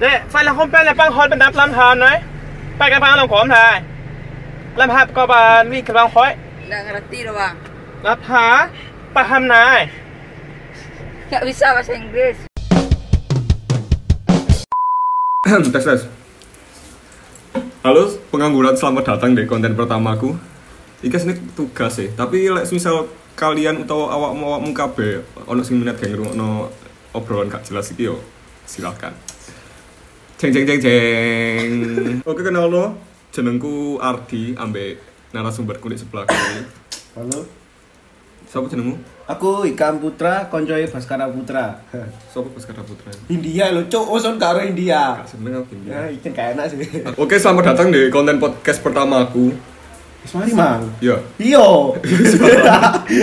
Dek, phải là không phải là băng hòn bên đáp làm hòn đấy. Phải cái băng làm khóm thầy. Làm hạt có bà vi cái băng khói. Nggak ngerti loh bang. Làm hả? Paham này. Nggak bisa bahasa Inggris. tes tes. Halo pengangguran, selamat datang di konten pertamaku. Iki ini tugas sih, tapi lek misal kalian atau awak mau awakmu kabeh ono sing minat gak ngrungokno obrolan gak jelas iki yo silakan. Jeng jeng jeng jeng. Oke kenal lo, jenengku Ardi ambek narasumberku di sebelah kiri. Halo, Siapa jenengmu? aku Ikam Putra, koncoe Baskara Putra. Siapa Baskara Putra? India lo, cuk, usun karo India. Gak seneng aku ini. Ya, ikan kayak enak sih. Oke, selamat datang di konten podcast pertama aku. Wis mari, Mang. Ya, Iyo.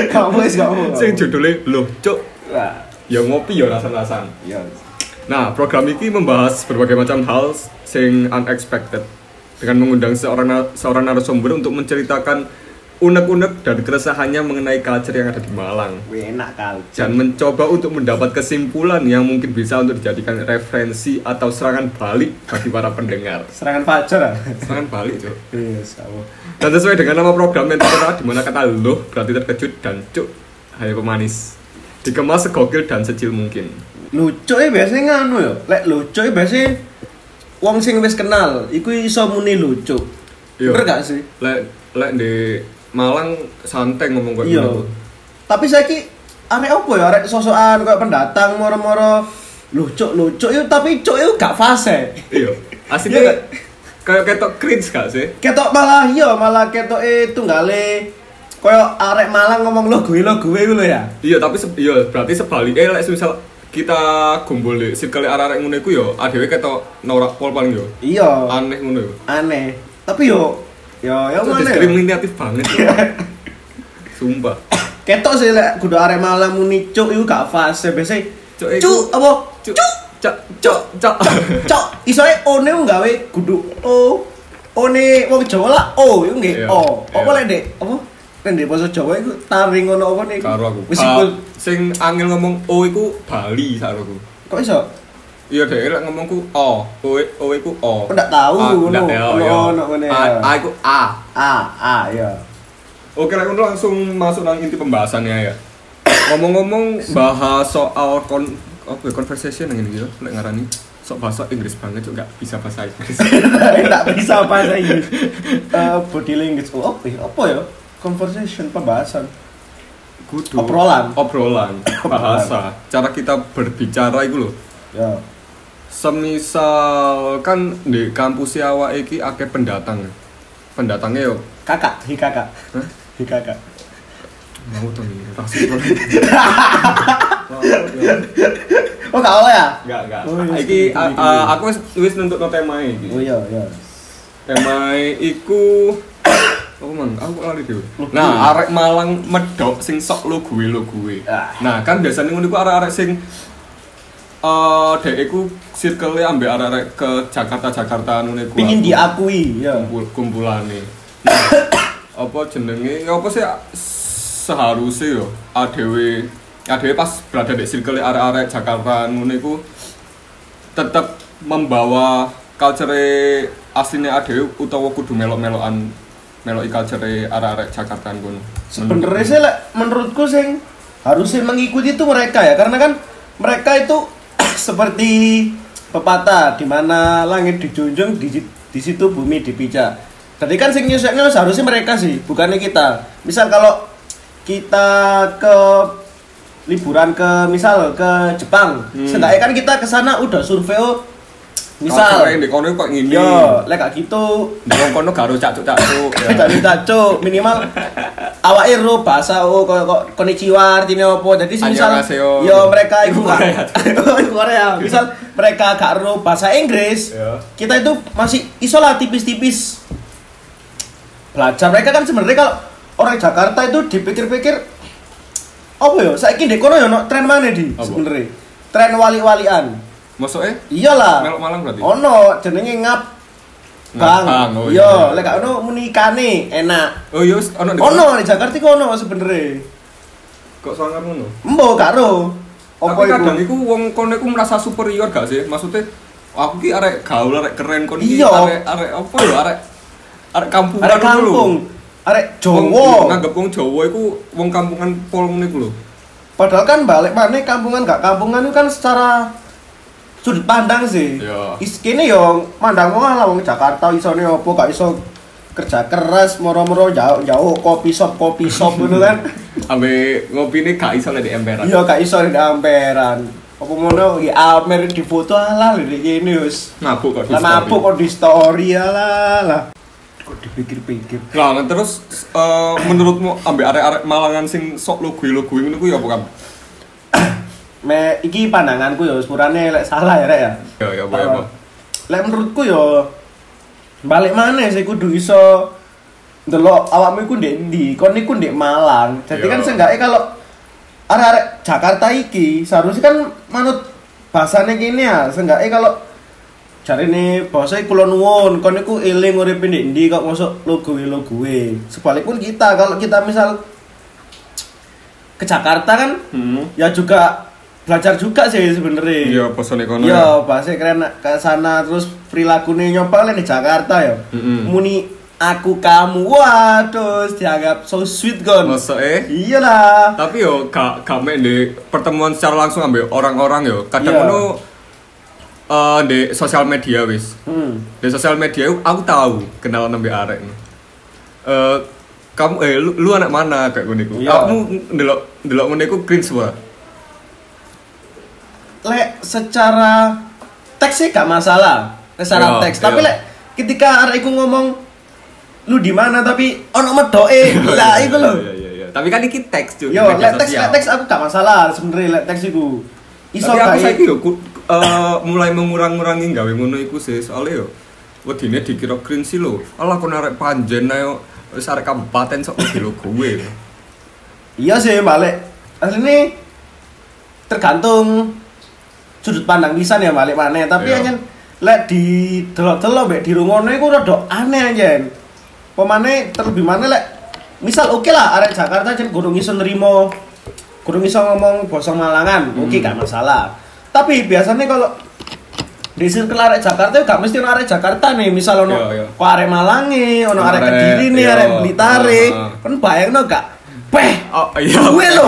Kamu wis kamu. sing judulnya loh, cuk. Wah, Ya ngopi ya rasan-rasan. iya. Nah, program ini membahas berbagai macam hal sing unexpected dengan mengundang seorang seorang narasumber untuk menceritakan unek-unek dan keresahannya mengenai culture yang ada di Malang Wih, enak kali. dan mencoba untuk mendapat kesimpulan yang mungkin bisa untuk dijadikan referensi atau serangan balik bagi para pendengar. Serangan fajar. ah? Serangan balik, Cuk. Iya, kamu. Dan sesuai dengan nama program yang tertera di mana kata loh berarti terkejut dan cuk hai pemanis. Dikemas segokil dan secil mungkin. Lucu e biasanya nganu ya. Lek lucu e biasanya wong sing wis kenal, iku iso muni lucu. Iya. Bener gak sih? Lek lek di Malang santai ngomong kayak Iya. gitu. Tapi saiki arek opo ya? Arek sosokan kayak pendatang moro-moro lucu lucu itu tapi cuk itu gak fase. Iya. Iya Aslinya kayak ketok cringe gak sih? Ketok malah iya malah ketok e tunggale koyo arek Malang ngomong lo gue lo gue gitu ya. Iya, tapi iya berarti sebaliknya lek misal kita kumpul di circle arek-arek ngono iku yo adewe ketok norak pol paling yo. Iya. Aneh ngono yo. Aneh. Tapi yo yo yo mana ya? diskriminatif banget. Sumpah. Ketok sih lek kudu arek Malang muni cuk iku gak fase biasa. Cuk, apa? Cuk, cuk, cuk, cuk. Cok, isoe one gawe kudu o. One wong Jawa lah o, iku nggih o. Apa lek Dek? Apa? Nek di bahasa Jawa iku taring ngono apa nih? Karo aku. Meskipun Ah, sing angel ngomong o iku Bali saroku. kok iso? Iya deh, lek ngomongku o, o, o iku o. Kok ndak tahu, Ah, ngono. ndak tahu, Ngono, ya. ngono, ngono, A. A iku A. A, A ya. Oke, lek langsung masuk nang inti pembahasannya ya. Ngomong-ngomong bahas soal kon apa ya, conversation yang ini gitu, lek ngarani sok bahasa Inggris banget juga bisa bahasa Inggris. Tak bisa bahasa Inggris. Eh body language. Oh, apa ya? Apa ya? Conversation pembahasan. Kudu. Obrolan. Obrolan, bahasa. Cara kita berbicara itu loh. Ya. Semisal kan di kampus awak iki akeh pendatang. Pendatangnya yo Kakak, hi kakak. Hah? Hi kakak. mau tuh nih rasis Oh, gak oleh ya? Enggak, enggak. Oh, iya, Iki iya, iya. aku wis wis nentukno tema iki. Oh iya, iya. Tema iku Oh man, aku kok lari dhewe. Lu Nah, arek Malang medok sing sok lo gue lo gue. Ah. Nah, kan biasanya ngono iku arek-arek sing eh dek iku circle ambek arek-arek ke Jakarta Jakarta ngono iku. Pingin aku. diakui, ya. kumpul kumpulane. Nah, apa jenenge? Ya apa sih seharusnya yo ADW ADW pas berada di circle arek-arek Jakarta ngono iku tetap membawa culture aslinya ADW utawa kudu melok-melokan melok culture arek-arek Jakarta ngono. Sebenarnya sih lek menurutku sing harusnya mengikuti itu mereka ya karena kan mereka itu seperti pepatah di mana langit dijunjung di, di situ bumi dipijak. Jadi kan sing nyuseknya seharusnya mereka sih, bukannya kita. Misal kalau kita ke liburan ke misal ke Jepang, Hmm. seenggaknya kan kita ke sana udah survei misal Culture di kono kok ngene. yo lek gak gitu Di wong kono garo cacuk-cacuk. ya. Tidak minta cuk, minimal awak ero bahasa oh kok kok konnichiwa artinya apa. Jadi misal yo mereka iku Iku gak Korea. Misal mereka gak ero bahasa Inggris, kita itu masih iso lah tipis-tipis belajar. Mereka kan sebenarnya kalau orang Jakarta itu dipikir-pikir apa ya? Saiki ndek kono ya ono tren mana di sebenarnya? Tren wali-walian. Maksudnya Iyalah. melok Malang berarti. Ono jenenge ngap Bang, Ngabang, oh yo, iya. lek gak ono menikane enak. Oh iya, ono di. Ono di Jakarta iku ono sebenere. Kok sangar ngono? Embo karo. Apa Tapi kadang iku? wong kono iku merasa superior gak sih? Maksudnya Aku ki arek gaul, arek keren kon iki Iya. arek arek apa ya arek arek kampungan Arek kampung, arek Jawa. Nganggep wong Jawa iku wong kampungan pol ngene iku lho. Padahal kan balik mana kampungan gak kampungan itu kan secara sudut pandang sih. Iya. Is kene yo mandang wong lah wong Jakarta isone opo gak iso kerja keras moro-moro jauh-jauh kopi shop kopi shop gitu kan. Ambe ngopine gak iso di emperan. Iya gak iso di amperan. Apa ngono iki Amer di foto ala lho iki ini wis. Mabuk kok di Lah story. mabuk kok di story ala lah. Kok dipikir-pikir. Nah, nah, terus eh, menurutmu ambek arek-arek Malangan sing sok lo gue lo gue ngono ku ya apa kan? Me iki pandanganku ya sepurane lek salah ya rek ya. Ya ya apa apa. Lek menurutku ya balik mana sih kudu iso ndelok awakmu iku ndek ndi, kon iku ndek Malang. Jadi Iya. kan seenggaknya kalau arek-arek Jakarta iki seharusnya kan manut bahasane gini ya, seenggaknya kalau cari nih bahasa kulon nuwun, kon iku eling uripe ndek ndi kok masuk logo logo Sebalikpun kita kalau kita misal ke Jakarta kan Hmm. ya juga belajar juga sih sebenarnya. Iya, posone kono. Iya, bahasa keren ke sana terus perilakunya nyoba lah di Jakarta ya. Mm-mm. Muni aku kamu, waduh dianggap so sweet kon. Masa eh? Iyalah. Tapi yo gak mek di pertemuan secara langsung ambek orang-orang yo. Kadang Iya. ngono eh di sosial media wis. Hmm. Di sosial media aku tahu kenalan ambek arek. Eh kamu eh lu, lu anak mana kayak ngono iku. Iya. Kamu ndelok ndelok ngono iku cringe. Lek secara teks sih gak masalah. Secara Iya, teks, tapi iya. lek ketika arek iku ngomong lu di mana tapi ono medoke. Lah iku lho. Iya iya iya. Tapi kan iki teks cuy. Yo, lek teks lek teks aku gak masalah sebenarnya lek teks iku. Iso Tapi aku saiki yo eh, mulai mengurang-ngurangi gawe ngono iku sih soalnya yo wedine dikira cringe sih lho. Alah kon arek panjen ayo wis arek kabupaten sok lo gue. Iya sih balik. Aslinya tergantung sudut pandang pisan ya balik mana. Tapi Iya. anjen lek di delok-delok mbek di rungono iku rada aneh anjen. Pemane terlebih mana lek misal oke lah arek Jakarta jen gurung iso nrimo gurung iso ngomong basa Malangan, oke Hmm. gak masalah. Tapi biasanya kalau di circle arek Jakarta gak mesti ono arek Jakarta nih, misal ono Iya, iya. kok arek Malange, ono arek Kediri nih, iya. arek Blitare. Kan bayangno gak? Peh, Oh iya. Gue lho.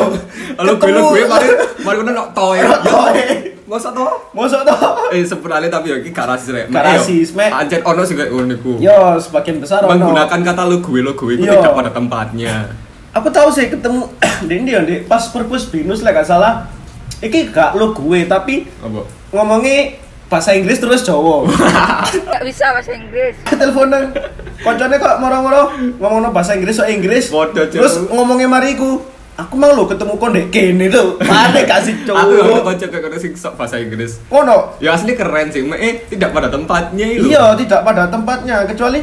Lo gue lo gue mari mari kono nok toy. Masa to? Mosok toh? Eh sebenarnya tapi yo iki gak rasis rek. Gak rasis, Mek. Anjen ono sing kayak ngono. Yo, sebagian besar ono. Menggunakan kata lo gue lo gue itu tidak pada tempatnya. Aku tahu sih ketemu di India di pas perpus binus lah gak salah. Iki gak lo gue tapi Apa? ngomongnya bahasa Inggris terus Jawa. Gak bisa bahasa Inggris. Teleponan koncone kok moro-moro ngomongno bahasa Inggris so Inggris. Cuk. Terus ngomongnya mariku. Aku mau lo ketemu kon dek kene lho. Mana kasih Aku yo cowok. kocok kayak sing sok bahasa Inggris. Kono. Ya asli keren sih, eh tidak pada tempatnya itu. Iya, tidak pada tempatnya kecuali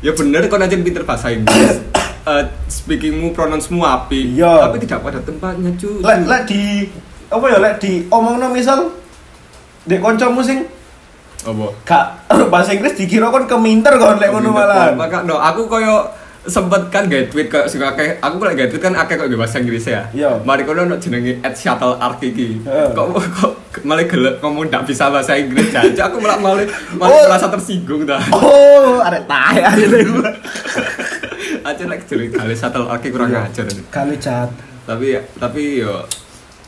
Ya bener kau aja pinter bahasa Inggris. Eh, speakingmu, pronounsmu api. Iya. Tapi tidak pada tempatnya, cuy. lek lek di apa ya lek di omongno misal dek kancamu sing Apa? gak bahasa Inggris dikira kon keminter kon lek ngono malah. Maka no, aku koyo sempet kan gak tweet kayak sing akeh aku lek gak tweet kan akeh kok bahasa Inggris ya. Iya. Mari kono ono jenenge at shuttle arc iki. Heeh. Kok kok malah gelek ngomong ndak bisa bahasa Inggris jancuk aku malah malah malah Oh. merasa tersinggung dah. Oh, arek tae arek Aja lek jenenge kali shuttle arc kurang Iya. ajar. Kali jahat. Tapi tapi yo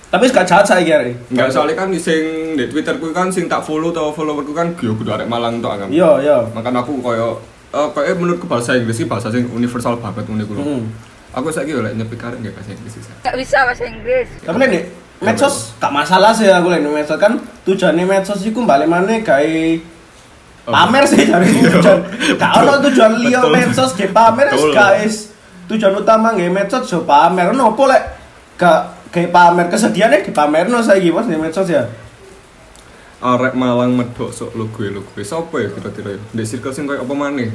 Tapi gak jahat saiki arek. Enggak soalnya kan sing di Twitter ku kan sing tak follow atau followerku kan yo kudu arek Malang tok kan. Iya, iya. Makanya aku koyo eh koyo menurutku bahasa Inggris sih bahasa sing universal banget ngene ku. lho. Hmm. Aku saiki yo lek nyepik arek nggak bahasa Inggris sih. Gak bisa bahasa Inggris. Tapi nek medsos gak masalah sih aku lek nek medsos kan tujuannya medsos iku balik maneh gawe pamer sih dari tujuan. Gak ono tujuan liya medsos ge pamer guys. Tujuan utama nge medsos yo pamer. Nopo lek gak gawe pamer kesedihannya dipamerno saiki bos di medsos ya. Arek Malang medok sok lo gue lo gue. Sopo ya kira-kira ya? Di circle sing koyo apa maneh?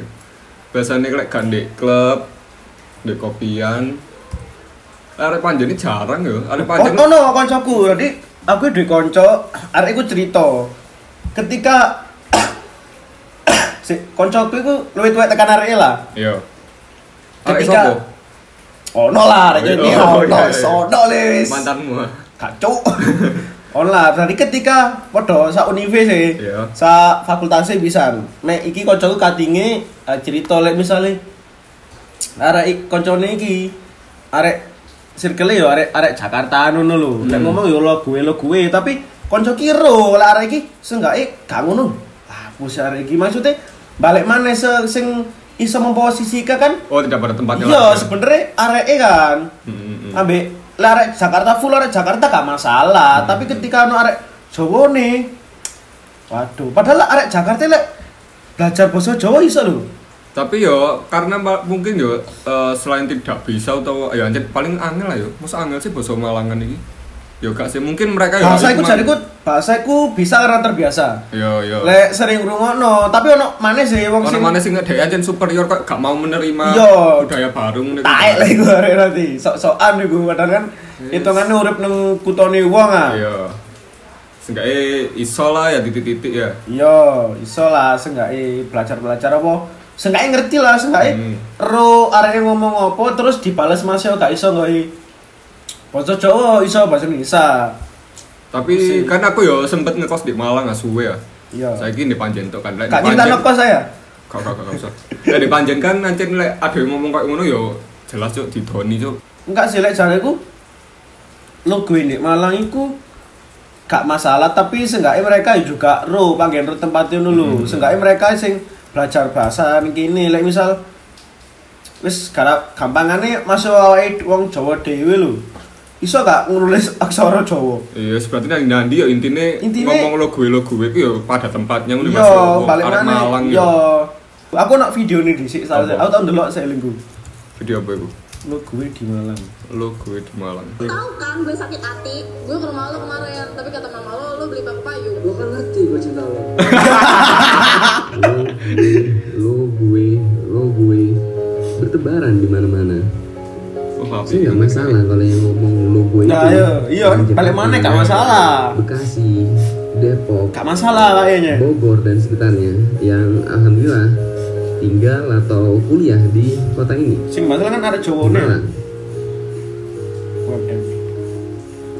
Biasanya lek gak di klub, di kopian. Arek ini jarang ya. Arek Oh, panjen ono koncoku. Jadi aku di konco, arek iku cerita. Ketika si koncoku iku luwih tuwek tekan arek lah. Iya. Arek Ketika sopo? ono lah arek Oh, ini iya, oh, ono, iya, iya. sono. Mantanmu. Kacau. online berarti ketika podo sa unive sih Iya. sa fakultasnya bisa nek iki koncoku kadinge eh, cerita lek misale arek ik- koncone iki arek circle yo arek arek Jakarta ngono lho nek ngomong yo lo gue lo gue tapi konco kiro lek arek iki seenggake gak ngono ah wis arek iki maksudnya balik mana se sing iso memposisikan kan Oh, tidak pada tempatnya iya lagi. sebenarnya arek kan Hmm, hmm, hmm. ambek larek Jakarta full larek Jakarta gak masalah tapi ketika anu arek Jawa nih waduh padahal arek Jakarta lek belajar bahasa Jawa iso lho Tapi yo karena mungkin yo eh, selain tidak bisa atau ya paling angel lah yo. Masa angel sih bahasa Malangan ini? Yo gak sih mungkin mereka yo bahasa iku jariku bahasa iku bisa karena terbiasa Yo yo. lek sering ngrungokno tapi ono maneh sih wong sing mana sih nggak aja superior kok gak mau menerima Iya. budaya baru iku. taek lah iku arek nanti sok-sokan iku padahal kan hitungane urip nang kutone wong ah Iya. Seenggaknya iso lah ya titik-titik ya. Iya, iso lah seenggaknya belajar-belajar apa Seenggaknya ngerti lah, seenggaknya Hmm. ro arek ngomong apa terus dibales masih gak iso nggawe Bahasa Jawa iso bahasa Indonesia. Tapi kan aku yo sempet ngekos di Malang nggak suwe ya. Iya. Saya ini di Panjen tuh kan. Lek di Gak nyinta kok saya. Kak kak kak usah. Lek di Panjen kan nanti lek ada yang ngomong kayak ngono yo jelas cuk didoni cuk. Enggak sih lek jareku gue di Malang iku gak masalah tapi seenggaknya mereka juga ro panggen ro tempatnya dulu. Hmm. Seenggaknya mereka sing belajar bahasa kini lek misal wis garap gampangane masuk awake wong Jawa dhewe lho. Iso gak nulis aksara Jawa? Iya, seperti nanti nanti ya intinya Intine- ngomong lo gue lo gue itu ya pada tempatnya ngono Iya, Mas. Oh, balik arek mana? Malang Iya. ya. Aku nak video nih di sini, Apa? aku tau ndelok saya lingku. Video apa itu? Lo gue di Malang. Lo gue di Malang. tahu kan gue sakit hati gue ke rumah lo kemarin tapi kata mama lo lo beli paku payung Gue kan ngerti gue cinta lo. lo, gue, lo, gue bertebaran di mana-mana. Oh. Saya nggak masalah kalau yang ngomong lo gue Nah, itu. iya, iya, Jakarta, balik mana gak masalah. Bekasi, Depok, Gak masalah kayaknya. Bogor dan sekitarnya yang alhamdulillah tinggal atau kuliah di kota ini. Sing masalah kan ada. Malang. Waduh.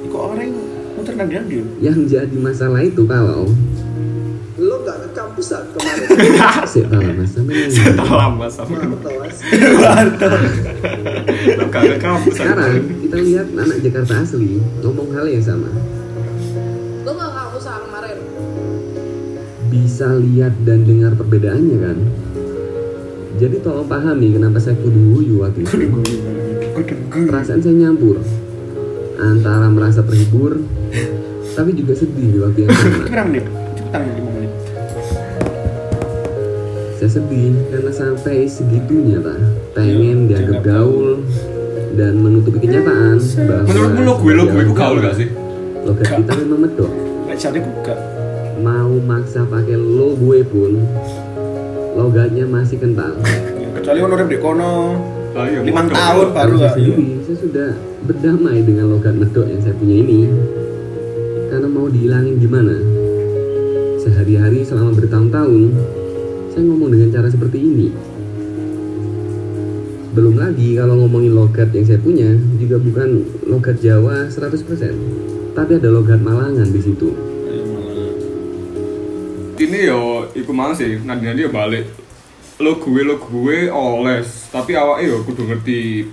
Kok orang muter nang dia? Yang jadi masalah itu kalau Lo gak ke kampusan kemarin? saya salah mas sama yang Lama sama. Kenapa tawas? Lo gak ke kampus. sekarang kita lihat anak Jakarta asli ngomong hal yang sama. lo gak usaha kemarin bisa lihat dan dengar perbedaannya kan jadi tolong pahami kenapa saya kudu guyu waktu itu perasaan saya nyampur antara merasa terhibur tapi juga sedih di waktu yang sama Kurang nih. Cepetan 5 menit. Saya sedih karena sampai segitunya pak pengen dianggap gaul dan menutupi kenyataan bahwa Menurutmu lo gue lo gue itu gaul gak sih? logat kita memang medok jare buka. mau maksa pakai lo gue pun logatnya masih kental Kecuali ono urip di kono. Ah, iya, Lima tahun baru gak? saya sendiri, saya sudah berdamai dengan logat medok yang saya punya ini. Karena mau dihilangin gimana? Sehari-hari selama bertahun-tahun, saya ngomong dengan cara seperti ini. Belum lagi kalau ngomongin logat yang saya punya, juga bukan logat Jawa 100%. Tapi ada logat Malangan di situ. Ini yo iku mang sih, nanti nanti yo balik. Lo gue lo gue oles, tapi awake yo kudu ngerti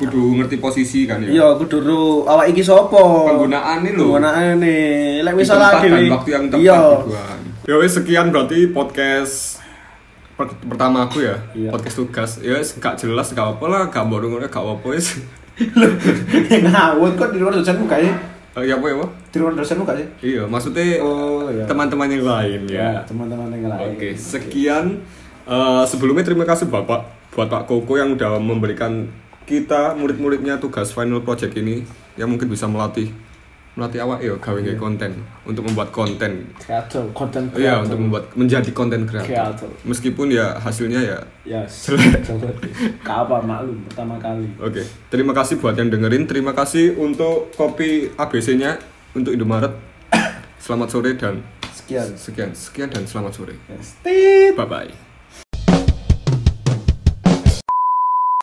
kudu ngerti posisi kan ya. Iya, kudu ro awak iki sapa? Penggunaan ini lho. Penggunaane. Lek dan dhewe. waktu yang tepat Iya. Wis sekian berarti podcast per- pertama aku ya. Iya. Podcast tugas. Ya wis gak jelas gak apa lah, gak bodoh gak apa wis. Ngawut kok di luar dosenmu gak sih? Eh, Ya apa ya, apa? Di luar dosenmu sih? Iya, maksudnya Oh, iya. teman-teman yang lain ya. teman-teman yang lain. Oke, sekian. Eh, sebelumnya terima kasih Bapak buat Pak Koko yang udah memberikan kita murid-muridnya tugas final project ini yang mungkin bisa melatih melatih awak ya gawe gawe konten untuk membuat konten. Kreator, konten Iya, untuk membuat menjadi konten kreator. Kreator. Meskipun ya hasilnya ya Yes. Kapan maklum pertama kali. Oke, terima kasih buat yang dengerin. Terima kasih untuk kopi ABC-nya untuk Indomaret. Selamat sore dan Sekian. sekian, sekian dan selamat sore. Yes. Bye bye.